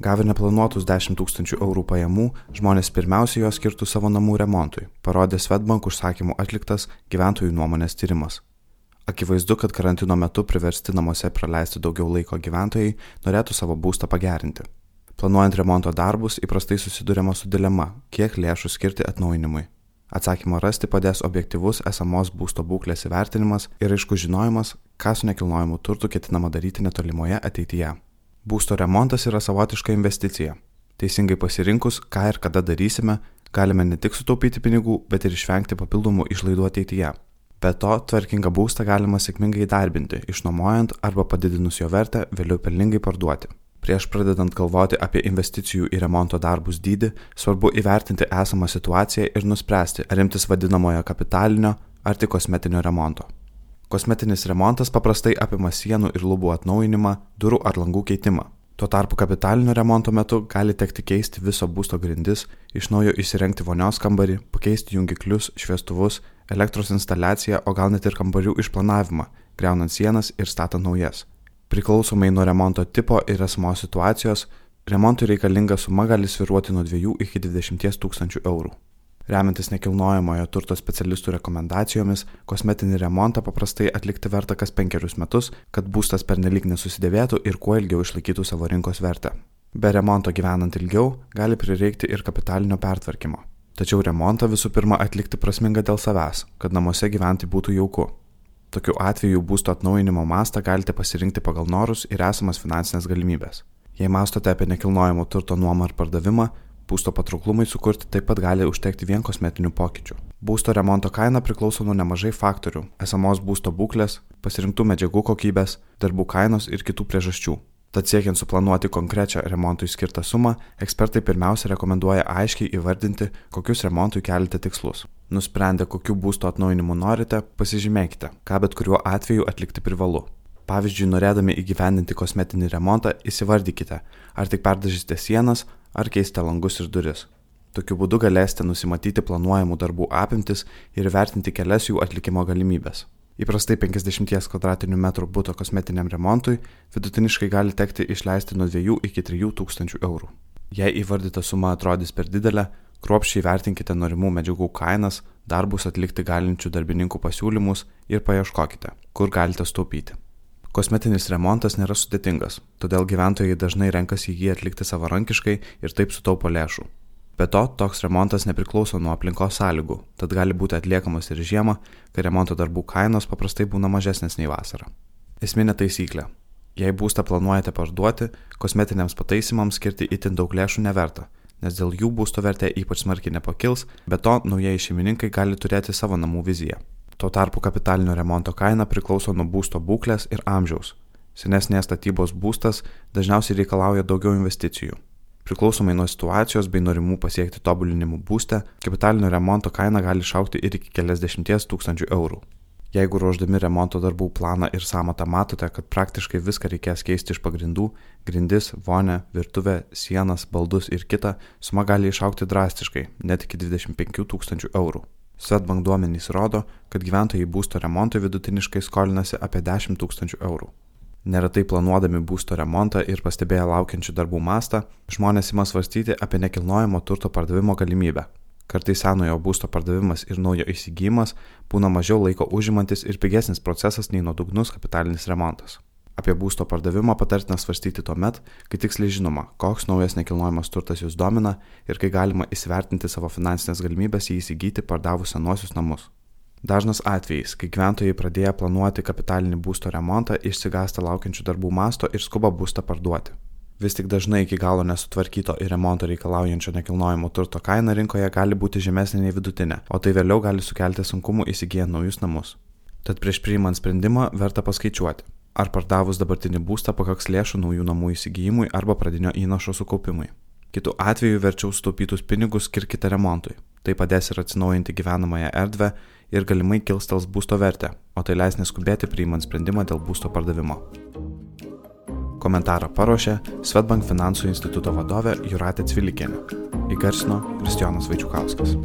Gavę neplanuotus 10 tūkstančių eurų pajamų, žmonės pirmiausia juos skirtų savo namų remontui, parodė Svetbank užsakymų atliktas gyventojų nuomonės tyrimas. Akivaizdu, kad karantino metu priversti namuose praleisti daugiau laiko gyventojai norėtų savo būstą pagerinti. Planuojant remonto darbus įprastai susidurima su dilema, kiek lėšų skirti atnaujinimui. Atsakymą rasti padės objektivus esamos būsto būklės įvertinimas ir aišku žinojimas, ką su nekilnojimu turtu ketinama daryti netolimoje ateityje. Būsto remontas yra savotiška investicija. Teisingai pasirinkus, ką ir kada darysime, galime ne tik sutaupyti pinigų, bet ir išvengti papildomų išlaidų ateityje. Be to, tvarkingą būstą galima sėkmingai įdarbinti, išnuomojant arba padidinus jo vertę, vėliau pelningai parduoti. Prieš pradedant galvoti apie investicijų į remonto darbus dydį, svarbu įvertinti esamą situaciją ir nuspręsti, ar imtis vadinamojo kapitalinio ar tik kosmetinio remonto. Kosmetinis remontas paprastai apima sienų ir lubų atnaujinimą, durų ar langų keitimą. Tuo tarpu kapitalinio remonto metu gali tekti keisti viso būsto grindis, iš naujo įsirengti vonios kambarį, pakeisti jungiklius, šviestuvus, elektros instaliaciją, o gal net ir kambarių išplanavimą, greunant sienas ir statant naujas. Priklausomai nuo remonto tipo ir esamos situacijos, remontui reikalinga suma gali sviruoti nuo 2 iki 20 tūkstančių eurų. Remiantis nekilnojamojo turto specialistų rekomendacijomis, kosmetinį remontą paprastai atlikti verta kas penkerius metus, kad būstas pernelyg nesusidėvėtų ir kuo ilgiau išlaikytų savo rinkos vertę. Be remonto gyvenant ilgiau gali prireikti ir kapitalinio pertvarkymo. Tačiau remontą visų pirma atlikti prasminga dėl savęs, kad namuose gyventi būtų jauku. Tokiu atveju būsto atnaujinimo mastą galite pasirinkti pagal norus ir esamas finansinės galimybės. Jei mastote apie nekilnojamo turto nuomą ar pardavimą, Būsto patrauklumui sukurti taip pat gali užtekti vien kosmetinių pokyčių. Būsto remonto kaina priklauso nuo nemažai faktorių - esamos būsto būklės, pasirinktų medžiagų kokybės, darbų kainos ir kitų priežasčių. Tad siekiant suplanuoti konkrečią remontui skirtą sumą, ekspertai pirmiausia rekomenduoja aiškiai įvardinti, kokius remontui kelite tikslus. Nusprendę, kokiu būsto atnaujinimu norite, pasižymėkite, ką bet kuriuo atveju atlikti privalu. Pavyzdžiui, norėdami įgyvendinti kosmetinį remontą, įsivardykite, ar tik perdažysite sienas, ar keisite langus ir duris. Tokiu būdu galėsite nusimatyti planuojamų darbų apimtis ir vertinti kelias jų atlikimo galimybės. Įprastai 50 m2 būto kosmetiniam remontui vidutiniškai gali tekti išleisti nuo 2 iki 3 tūkstančių eurų. Jei įvardyta suma atrodys per didelė, kruopščiai vertinkite norimų medžiagų kainas, darbus atlikti galinčių darbininkų pasiūlymus ir paieškokite, kur galite staupyti. Kosmetinis remontas nėra sudėtingas, todėl gyventojai dažnai renkasi jį atlikti savarankiškai ir taip sutaupo lėšų. Be to, toks remontas nepriklauso nuo aplinkos sąlygų, tad gali būti atliekamas ir žiemą, kai remonto darbų kainos paprastai būna mažesnės nei vasarą. Esminė taisyklė. Jei būstą planuojate parduoti, kosmetiniams pataisimams skirti itin daug lėšų neverta, nes dėl jų būsto vertė ypač smarkiai nepakils, be to naujieji šeimininkai gali turėti savo namų viziją. Tuo tarpu kapitalinio remonto kaina priklauso nuo būsto būklės ir amžiaus. Senesnės statybos būstas dažniausiai reikalauja daugiau investicijų. Priklausomai nuo situacijos bei norimų pasiekti tobulinimų būste, kapitalinio remonto kaina gali išaukti ir iki keliasdešimties tūkstančių eurų. Jeigu ruoždami remonto darbų planą ir samatą matote, kad praktiškai viską reikės keisti iš pagrindų - grindis, vonę, virtuvę, sienas, baldus ir kitą, suma gali išaukti drastiškai - net iki 25 tūkstančių eurų. Swedbank duomenys rodo, kad gyventojai būsto remontui vidutiniškai skolinasi apie 10 tūkstančių eurų. Neretai planuodami būsto remontą ir pastebėję laukiančių darbų mastą, žmonės ima svarstyti apie nekilnojamo turto pardavimo galimybę. Kartais senojo būsto pardavimas ir naujo įsigijimas būna mažiau laiko užimantis ir pigesnis procesas nei nuodugnus kapitalinis remontas. Apie būsto pardavimą patartina svarstyti tuo met, kai tiksliai žinoma, koks naujas nekilnojamas turtas jūs domina ir kai galima įsivertinti savo finansinės galimybės jį įsigyti pardavus senuosius namus. Dažnas atvejis, kai gyventojai pradėję planuoti kapitalinį būsto remontą, išsigąsta laukiančių darbų masto ir skuba būstą parduoti. Vis tik dažnai iki galo nesutvarkyto ir remonto reikalaujančio nekilnojamo turto kaina rinkoje gali būti žemesnė nei vidutinė, o tai vėliau gali sukelti sunkumų įsigijant naujus namus. Tad prieš priimant sprendimą verta paskaičiuoti, Ar pardavus dabartinį būstą pakaks lėšų naujų namų įsigijimui arba pradinio įnašo sukaupimui. Kitu atveju verčiau sutaupytus pinigus skirkite remontui. Tai padės ir atsinaujinti gyvenamąją erdvę ir galimai kilstels būsto vertę, o tai leis neskubėti priimant sprendimą dėl būsto pardavimo. Komentarą paruošė Svetbank finansų instituto vadovė Juratė Cvilikienė. Įgarsino Kristijonas Vaičiukauskas.